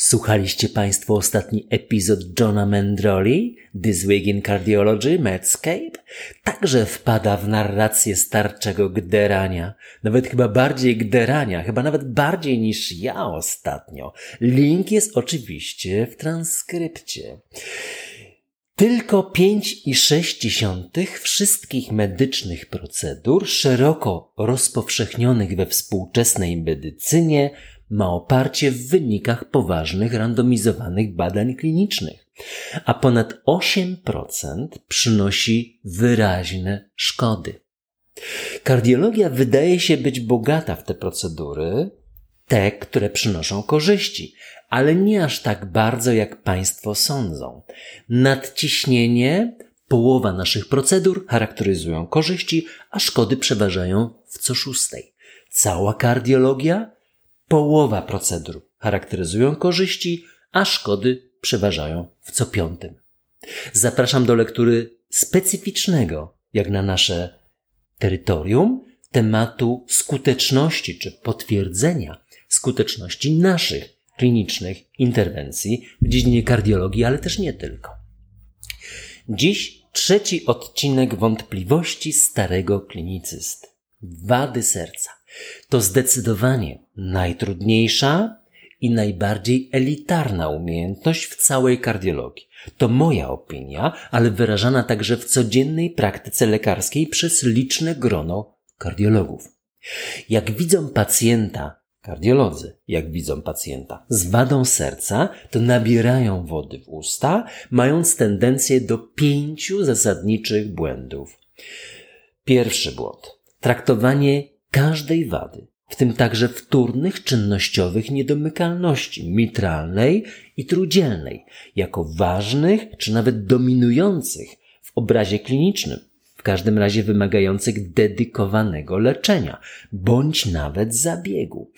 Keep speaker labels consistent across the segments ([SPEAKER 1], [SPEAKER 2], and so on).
[SPEAKER 1] Słuchaliście Państwo ostatni epizod Johna Mendroli, This Week in Cardiology, Medscape? Także wpada w narrację starczego gderania. Nawet chyba bardziej gderania, chyba nawet bardziej niż ja ostatnio. Link jest oczywiście w transkrypcie. Tylko 5,6 wszystkich medycznych procedur szeroko rozpowszechnionych we współczesnej medycynie ma oparcie w wynikach poważnych randomizowanych badań klinicznych, a ponad 8% przynosi wyraźne szkody. Kardiologia wydaje się być bogata w te procedury, te, które przynoszą korzyści, ale nie aż tak bardzo, jak Państwo sądzą. Nadciśnienie, połowa naszych procedur charakteryzują korzyści, a szkody przeważają w co szóstej. Cała kardiologia połowa procedur charakteryzują korzyści, a szkody przeważają w co piątym. Zapraszam do lektury specyficznego, jak na nasze terytorium, tematu skuteczności czy potwierdzenia skuteczności naszych klinicznych interwencji w dziedzinie kardiologii, ale też nie tylko. Dziś trzeci odcinek wątpliwości starego klinicysty. Wady serca. To zdecydowanie najtrudniejsza i najbardziej elitarna umiejętność w całej kardiologii. To moja opinia, ale wyrażana także w codziennej praktyce lekarskiej przez liczne grono kardiologów. Jak widzą pacjenta, kardiolodzy, jak widzą pacjenta z wadą serca, to nabierają wody w usta, mając tendencję do pięciu zasadniczych błędów. Pierwszy błąd. Traktowanie każdej wady, w tym także wtórnych czynnościowych niedomykalności mitralnej i trudzielnej, jako ważnych czy nawet dominujących w obrazie klinicznym, w każdym razie wymagających dedykowanego leczenia, bądź nawet zabiegu.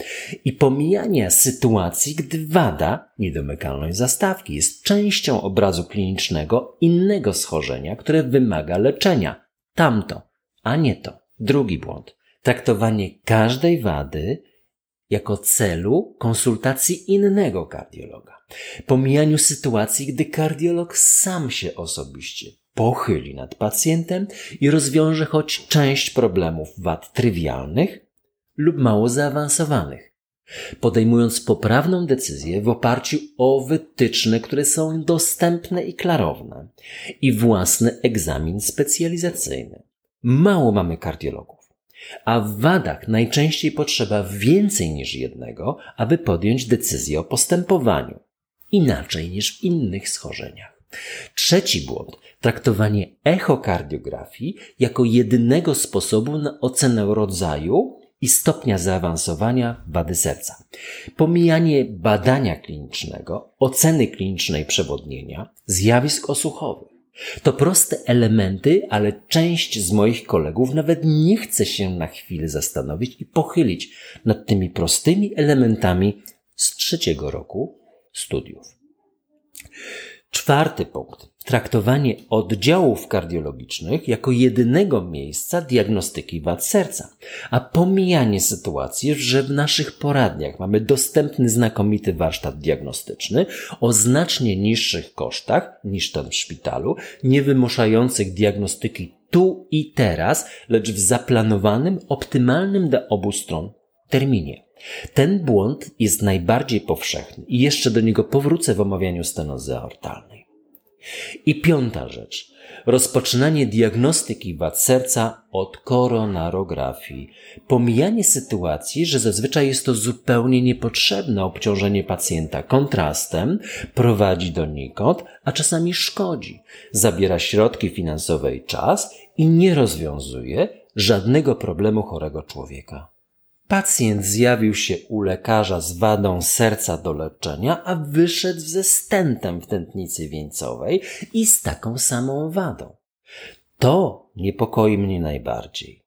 [SPEAKER 1] I pomijania sytuacji, gdy wada, niedomykalność zastawki, jest częścią obrazu klinicznego innego schorzenia, które wymaga leczenia. Tamto, a nie to. Drugi błąd traktowanie każdej wady jako celu konsultacji innego kardiologa. Pomijaniu sytuacji, gdy kardiolog sam się osobiście pochyli nad pacjentem i rozwiąże choć część problemów wad trywialnych lub mało zaawansowanych, podejmując poprawną decyzję w oparciu o wytyczne, które są dostępne i klarowne i własny egzamin specjalizacyjny. Mało mamy kardiologów a w wadach najczęściej potrzeba więcej niż jednego, aby podjąć decyzję o postępowaniu. Inaczej niż w innych schorzeniach. Trzeci błąd traktowanie echokardiografii jako jedynego sposobu na ocenę rodzaju i stopnia zaawansowania wady serca. Pomijanie badania klinicznego, oceny klinicznej przewodnienia, zjawisk osłuchowych to proste elementy, ale część z moich kolegów nawet nie chce się na chwilę zastanowić i pochylić nad tymi prostymi elementami z trzeciego roku studiów. Czwarty punkt traktowanie oddziałów kardiologicznych jako jedynego miejsca diagnostyki wad serca, a pomijanie sytuacji, że w naszych poradniach mamy dostępny znakomity warsztat diagnostyczny o znacznie niższych kosztach niż ten w szpitalu, nie wymuszających diagnostyki tu i teraz, lecz w zaplanowanym, optymalnym dla obu stron terminie. Ten błąd jest najbardziej powszechny i jeszcze do niego powrócę w omawianiu stenozy aortalnej. I piąta rzecz. Rozpoczynanie diagnostyki wad serca od koronarografii. Pomijanie sytuacji, że zazwyczaj jest to zupełnie niepotrzebne obciążenie pacjenta kontrastem, prowadzi do nikot, a czasami szkodzi. Zabiera środki finansowe i czas i nie rozwiązuje żadnego problemu chorego człowieka. Pacjent zjawił się u lekarza z wadą serca do leczenia, a wyszedł ze stentem w tętnicy wieńcowej i z taką samą wadą. To niepokoi mnie najbardziej.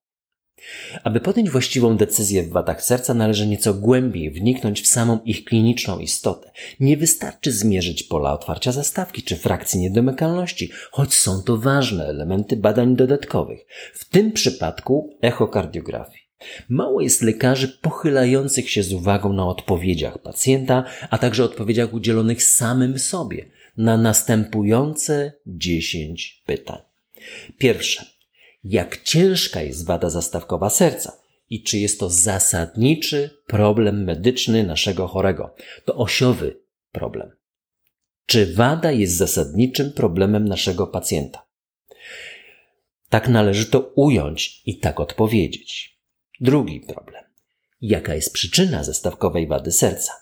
[SPEAKER 1] Aby podjąć właściwą decyzję w wadach serca, należy nieco głębiej wniknąć w samą ich kliniczną istotę. Nie wystarczy zmierzyć pola otwarcia zastawki czy frakcji niedomykalności, choć są to ważne elementy badań dodatkowych, w tym przypadku echokardiografii. Mało jest lekarzy pochylających się z uwagą na odpowiedziach pacjenta, a także odpowiedziach udzielonych samym sobie na następujące 10 pytań. Pierwsze jak ciężka jest wada zastawkowa serca i czy jest to zasadniczy problem medyczny naszego chorego. To osiowy problem. Czy wada jest zasadniczym problemem naszego pacjenta? Tak należy to ująć i tak odpowiedzieć. Drugi problem. Jaka jest przyczyna zastawkowej wady serca?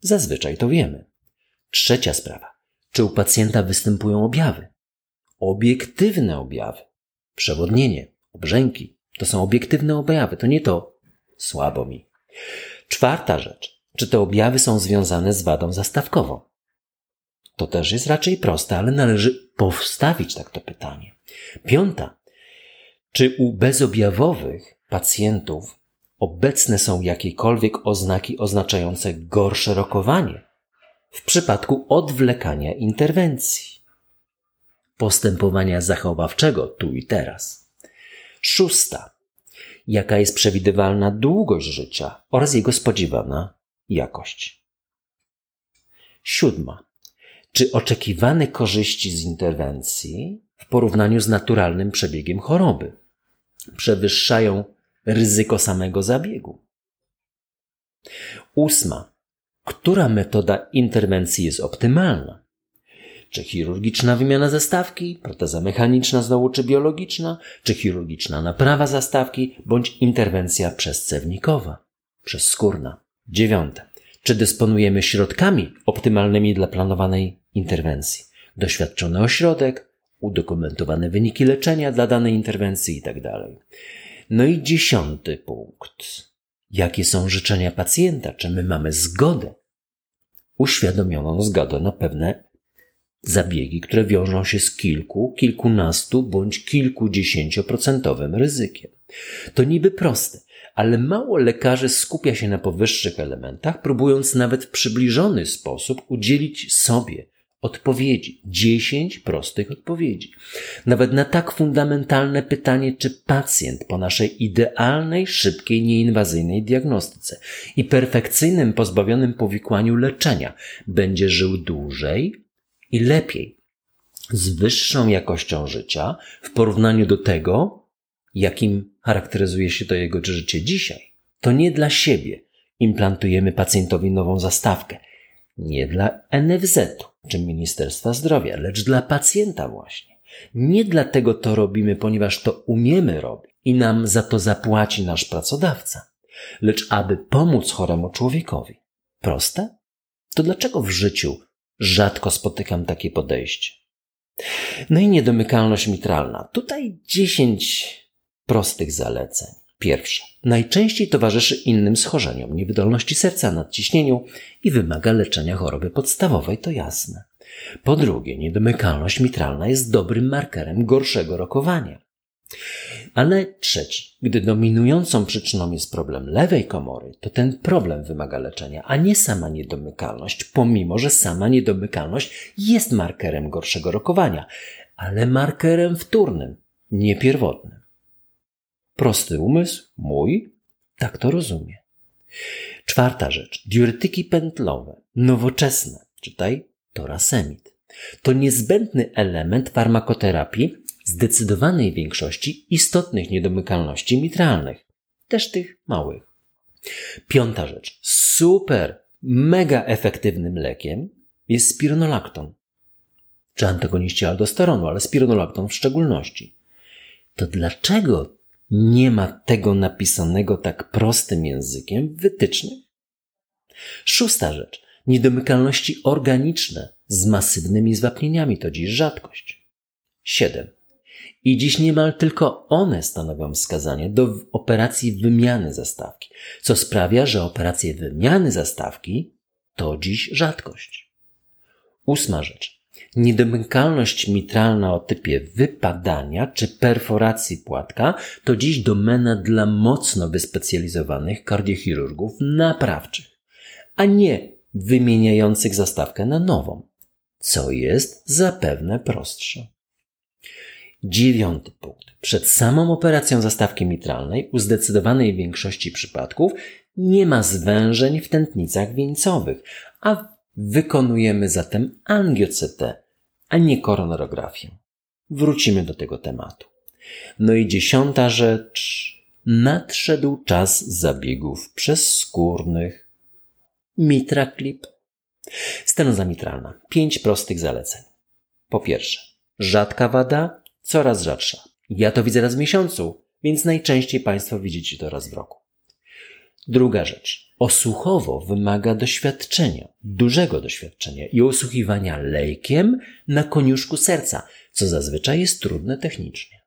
[SPEAKER 1] Zazwyczaj to wiemy. Trzecia sprawa. Czy u pacjenta występują objawy? Obiektywne objawy przewodnienie, obrzęki. To są obiektywne objawy, to nie to słabo mi. Czwarta rzecz. Czy te objawy są związane z wadą zastawkową? To też jest raczej proste, ale należy postawić tak to pytanie. Piąta. Czy u bezobjawowych pacjentów obecne są jakiekolwiek oznaki oznaczające gorsze rokowanie w przypadku odwlekania interwencji? postępowania zachowawczego tu i teraz. Szósta. Jaka jest przewidywalna długość życia oraz jego spodziewana jakość? Siódma. Czy oczekiwane korzyści z interwencji w porównaniu z naturalnym przebiegiem choroby przewyższają ryzyko samego zabiegu? Ósma. Która metoda interwencji jest optymalna? Czy chirurgiczna wymiana zastawki, proteza mechaniczna znowu czy biologiczna, czy chirurgiczna naprawa zastawki, bądź interwencja przezcewnikowa, przezskórna. Dziewiąte. Czy dysponujemy środkami optymalnymi dla planowanej interwencji? Doświadczony ośrodek, udokumentowane wyniki leczenia dla danej interwencji itd. No i dziesiąty punkt. Jakie są życzenia pacjenta? Czy my mamy zgodę? Uświadomioną zgodę na pewne zabiegi, które wiążą się z kilku, kilkunastu bądź kilkudziesięcioprocentowym ryzykiem. To niby proste, ale mało lekarzy skupia się na powyższych elementach, próbując nawet w przybliżony sposób udzielić sobie odpowiedzi. Dziesięć prostych odpowiedzi. Nawet na tak fundamentalne pytanie, czy pacjent po naszej idealnej, szybkiej, nieinwazyjnej diagnostyce i perfekcyjnym, pozbawionym powikłaniu leczenia będzie żył dłużej, i lepiej, z wyższą jakością życia w porównaniu do tego, jakim charakteryzuje się to jego życie dzisiaj. To nie dla siebie implantujemy pacjentowi nową zastawkę, nie dla NFZ-u czy Ministerstwa Zdrowia, lecz dla pacjenta właśnie. Nie dlatego to robimy, ponieważ to umiemy robić i nam za to zapłaci nasz pracodawca, lecz aby pomóc choremu człowiekowi. Proste? To dlaczego w życiu rzadko spotykam takie podejście. No i niedomykalność mitralna. Tutaj 10 prostych zaleceń. Pierwsze. Najczęściej towarzyszy innym schorzeniom, niewydolności serca, nadciśnieniu i wymaga leczenia choroby podstawowej, to jasne. Po drugie, niedomykalność mitralna jest dobrym markerem gorszego rokowania. Ale trzeci, gdy dominującą przyczyną jest problem lewej komory, to ten problem wymaga leczenia, a nie sama niedomykalność, pomimo że sama niedomykalność jest markerem gorszego rokowania, ale markerem wtórnym, nie pierwotnym. Prosty umysł, mój, tak to rozumie. Czwarta rzecz, diuretyki pętlowe, nowoczesne, czytaj torasemid. To niezbędny element farmakoterapii zdecydowanej większości istotnych niedomykalności mitralnych, też tych małych. Piąta rzecz. Super, mega efektywnym lekiem jest spironolakton. Czy antagoniści aldosteronu, ale spironolakton w szczególności. To dlaczego nie ma tego napisanego tak prostym językiem w wytycznych? Szósta rzecz. Niedomykalności organiczne z masywnymi zwapnieniami to dziś rzadkość. Siedem. I dziś niemal tylko one stanowią wskazanie do operacji wymiany zastawki, co sprawia, że operacje wymiany zastawki to dziś rzadkość. Ósma rzecz. Niedomykalność mitralna o typie wypadania czy perforacji płatka to dziś domena dla mocno wyspecjalizowanych kardiochirurgów naprawczych, a nie wymieniających zastawkę na nową, co jest zapewne prostsze. Dziewiąty punkt. Przed samą operacją zastawki mitralnej u zdecydowanej większości przypadków nie ma zwężeń w tętnicach wieńcowych, a wykonujemy zatem angio-CT, a nie koronarografię. Wrócimy do tego tematu. No i dziesiąta rzecz. Nadszedł czas zabiegów przezskórnych. Mitra Clip. Stenoza mitralna. Pięć prostych zaleceń. Po pierwsze, rzadka wada, coraz rzadsza. Ja to widzę raz w miesiącu, więc najczęściej Państwo widzicie to raz w roku. Druga rzecz. Osłuchowo wymaga doświadczenia, dużego doświadczenia i osłuchiwania lejkiem na koniuszku serca, co zazwyczaj jest trudne technicznie.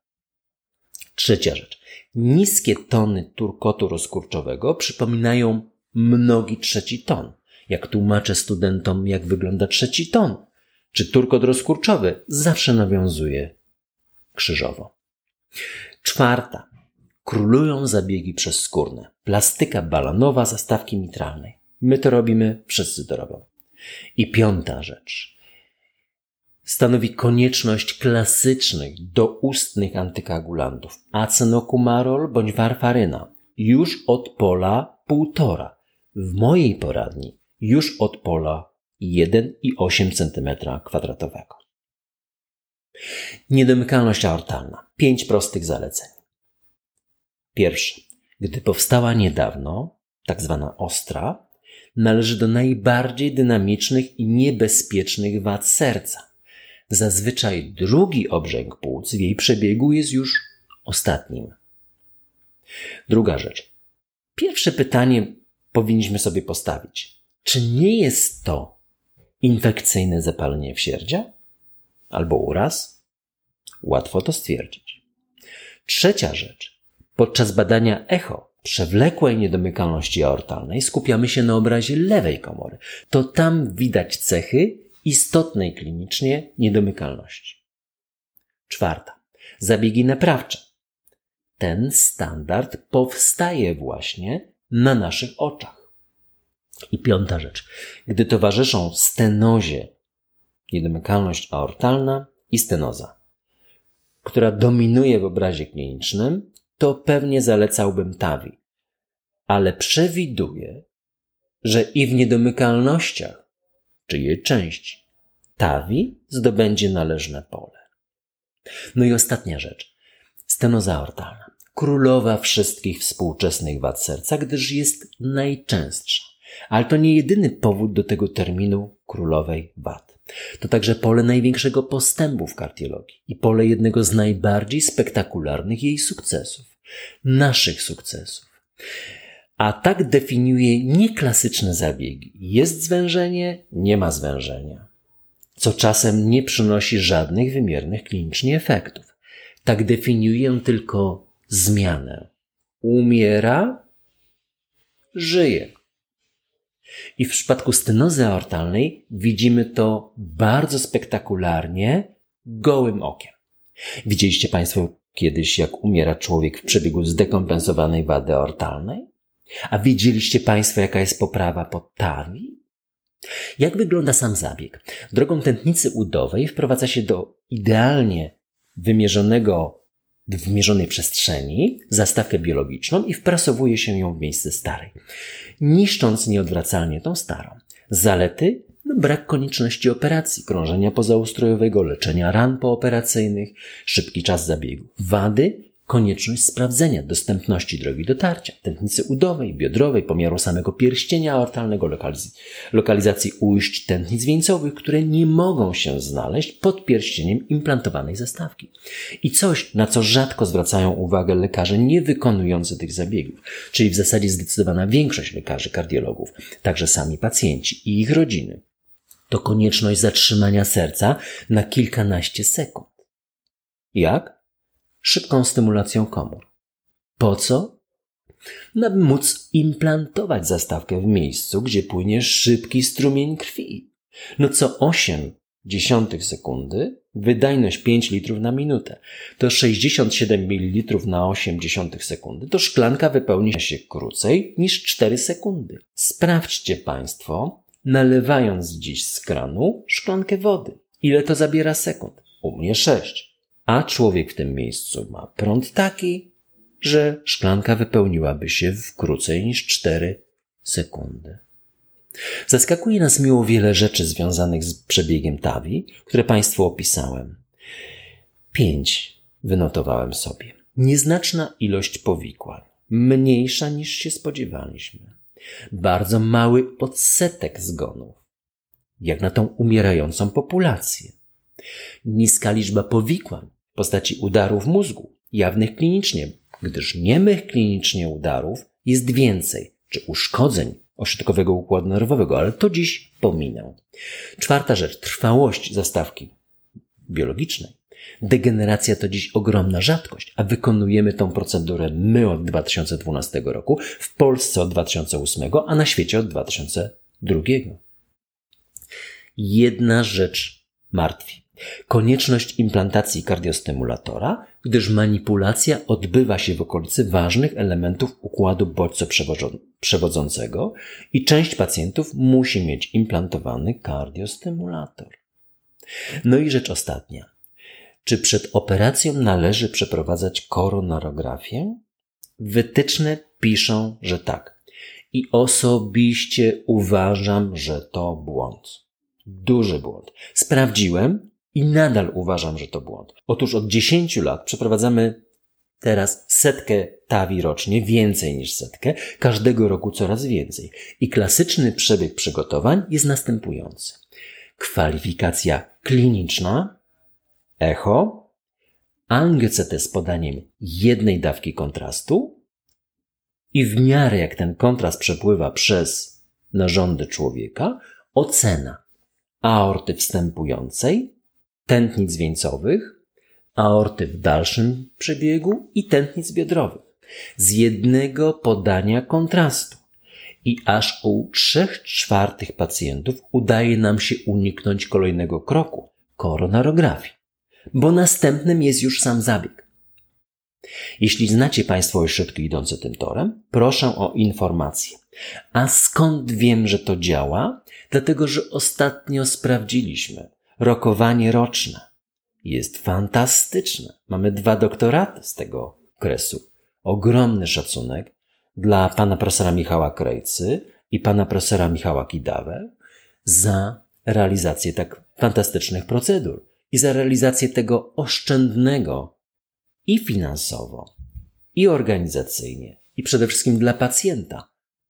[SPEAKER 1] Trzecia rzecz. Niskie tony turkotu rozkurczowego przypominają mnogi trzeci ton. Jak tłumaczę studentom, jak wygląda trzeci ton, czy turkot rozkurczowy, zawsze nawiązuje krzyżowo. Czwarta. Królują zabiegi przezskórne. Plastyka balanowa zastawki mitralnej. My to robimy, wszyscy to robią. I piąta rzecz. Stanowi konieczność klasycznych, doustnych antykoagulantów. Acenokumarol bądź warfaryna. Już od pola półtora. W mojej poradni już od pola 1,8 cm kwadratowego. Niedomykalność aortalna. Pięć prostych zaleceń. Pierwsze. Gdy powstała niedawno, tak zwana ostra, należy do najbardziej dynamicznych i niebezpiecznych wad serca. Zazwyczaj drugi obrzęk płuc w jej przebiegu jest już ostatnim. Druga rzecz. Pierwsze pytanie powinniśmy sobie postawić. Czy nie jest to infekcyjne zapalenie wsierdzia? Albo uraz? Łatwo to stwierdzić. Trzecia rzecz. Podczas badania echo przewlekłej niedomykalności aortalnej skupiamy się na obrazie lewej komory. To tam widać cechy istotnej klinicznie niedomykalności. Czwarta. Zabiegi naprawcze. Ten standard powstaje właśnie na naszych oczach. I piąta rzecz. Gdy towarzyszą stenozie niedomykalność aortalna i stenoza, która dominuje w obrazie klinicznym, to pewnie zalecałbym TAVI. Ale przewiduję, że i w niedomykalnościach, czy jej części, TAVI zdobędzie należne pole. No i ostatnia rzecz. Stenoza aortalna. Królowa wszystkich współczesnych wad serca, gdyż jest najczęstsza. Ale to nie jedyny powód do tego terminu królowej wad. To także pole największego postępu w kardiologii i pole jednego z najbardziej spektakularnych jej sukcesów naszych sukcesów. A tak definiuje nieklasyczne zabiegi. Jest zwężenie, nie ma zwężenia. Co czasem nie przynosi żadnych wymiernych klinicznie efektów. Tak definiuję tylko zmianę. Umiera, żyje. I w przypadku stenozy aortalnej widzimy to bardzo spektakularnie, gołym okiem. Widzieliście Państwo kiedyś, jak umiera człowiek w przebiegu zdekompensowanej wady aortalnej? A widzieliście Państwo, jaka jest poprawa pod TAVI? Jak wygląda sam zabieg? Drogą tętnicy udowej wprowadza się do idealnie wymierzonego wymierzonej przestrzeni zastawkę biologiczną i wprasowuje się ją w miejsce starej, niszcząc nieodwracalnie tą starą. Zalety brak konieczności operacji, krążenia pozaustrojowego, leczenia ran pooperacyjnych, szybki czas zabiegu. Wady konieczność sprawdzenia dostępności drogi dotarcia, tętnicy udowej, biodrowej, pomiaru samego pierścienia aortalnego, lokaliz lokalizacji ujść tętnic wieńcowych, które nie mogą się znaleźć pod pierścieniem implantowanej zastawki. I coś, na co rzadko zwracają uwagę lekarze nie wykonujący tych zabiegów, czyli w zasadzie zdecydowana większość lekarzy kardiologów, także sami pacjenci i ich rodziny to konieczność zatrzymania serca na kilkanaście sekund. Jak? Szybką stymulacją komór. Po co? No, aby móc implantować zastawkę w miejscu, gdzie płynie szybki strumień krwi. No co 8 sekundy, wydajność 5 litrów na minutę. To 67 ml na 8 sekundy. To szklanka wypełni się krócej niż 4 sekundy. Sprawdźcie Państwo, nalewając dziś z kranu szklankę wody. Ile to zabiera sekund? U mnie 6. A człowiek w tym miejscu ma prąd taki, że szklanka wypełniłaby się w krócej niż 4 sekundy. Zaskakuje nas miło wiele rzeczy związanych z przebiegiem Tawi, które Państwu opisałem. Pięć wynotowałem sobie. Nieznaczna ilość powikłań, mniejsza niż się spodziewaliśmy. Bardzo mały odsetek zgonów, jak na tą umierającą populację. Niska liczba powikłań w postaci udarów mózgu, jawnych klinicznie, gdyż niemych klinicznie udarów jest więcej, czy uszkodzeń ośrodkowego układu nerwowego, ale to dziś pominę. Czwarta rzecz, trwałość zastawki biologicznej. Degeneracja to dziś ogromna rzadkość, a wykonujemy tą procedurę my od 2012 roku, w Polsce od 2008, a na świecie od 2002. Jedna rzecz martwi konieczność implantacji kardiostymulatora, gdyż manipulacja odbywa się w okolicy ważnych elementów układu bodźco-przewodzącego i część pacjentów musi mieć implantowany kardiostymulator. No i rzecz ostatnia. Czy przed operacją należy przeprowadzać koronarografię? Wytyczne piszą, że tak. I osobiście uważam, że to błąd. Duży błąd. Sprawdziłem i nadal uważam, że to błąd. Otóż od 10 lat przeprowadzamy teraz setkę tawi rocznie, więcej niż setkę, każdego roku coraz więcej. I klasyczny przebieg przygotowań jest następujący. Kwalifikacja kliniczna, echo, angio-CT z podaniem jednej dawki kontrastu i w miarę jak ten kontrast przepływa przez narządy człowieka, ocena aorty wstępującej, tętnic wieńcowych, aorty w dalszym przebiegu i tętnic biodrowych z jednego podania kontrastu. I aż u trzech czwartych pacjentów udaje nam się uniknąć kolejnego kroku koronarografii, bo następnym jest już sam zabieg. Jeśli znacie Państwo ośrodki idące tym torem, proszę o informację. A skąd wiem, że to działa? Dlatego, że ostatnio sprawdziliśmy, rokowanie roczne. Jest fantastyczne. Mamy dwa doktoraty z tego okresu. Ogromny szacunek dla pana profesora Michała Krejcy i pana profesora Michała Kidawę za realizację tak fantastycznych procedur i za realizację tego oszczędnego i finansowo, i organizacyjnie, i przede wszystkim dla pacjenta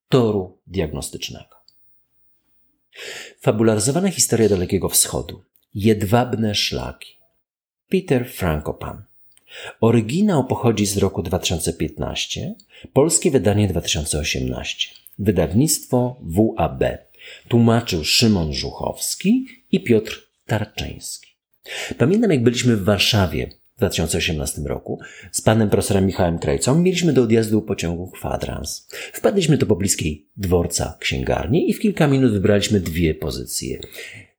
[SPEAKER 1] toru diagnostycznego. Fabularyzowana historia Dalekiego Wschodu Jedwabne szlaki. Peter Frankopan. Oryginał pochodzi z roku 2015, polskie wydanie 2018. Wydawnictwo WAB. Tłumaczył Szymon Żuchowski i Piotr Tarczyński. Pamiętam, jak byliśmy w Warszawie w 2018 roku z panem profesorem Michałem Krajcą. Mieliśmy do odjazdu pociągu kwadrans. Wpadliśmy do pobliskiej dworca księgarni i w kilka minut wybraliśmy dwie pozycje.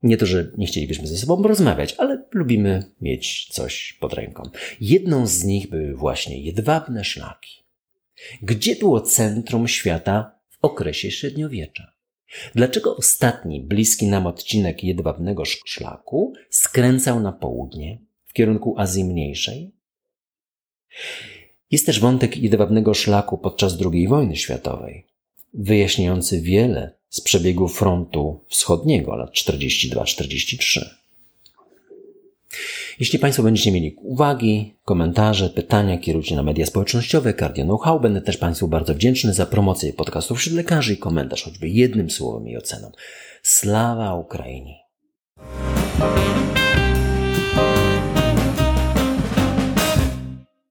[SPEAKER 1] Nie to, że nie chcielibyśmy ze sobą rozmawiać, ale lubimy mieć coś pod ręką. Jedną z nich były właśnie jedwabne szlaki. Gdzie było centrum świata w okresie średniowiecza? Dlaczego ostatni, bliski nam odcinek jedwabnego szlaku skręcał na południe, w kierunku Azji Mniejszej? Jest też wątek jedwabnego szlaku podczas II wojny światowej, wyjaśniający wiele z przebiegu frontu wschodniego lat 42-43. Jeśli Państwo będziecie mieli uwagi, komentarze, pytania, kierujcie na media społecznościowe Cardio Know-how. Będę też Państwu bardzo wdzięczny za promocję podcastów wśród lekarzy i komentarz, choćby jednym słowem i oceną. Slawa Ukrainie!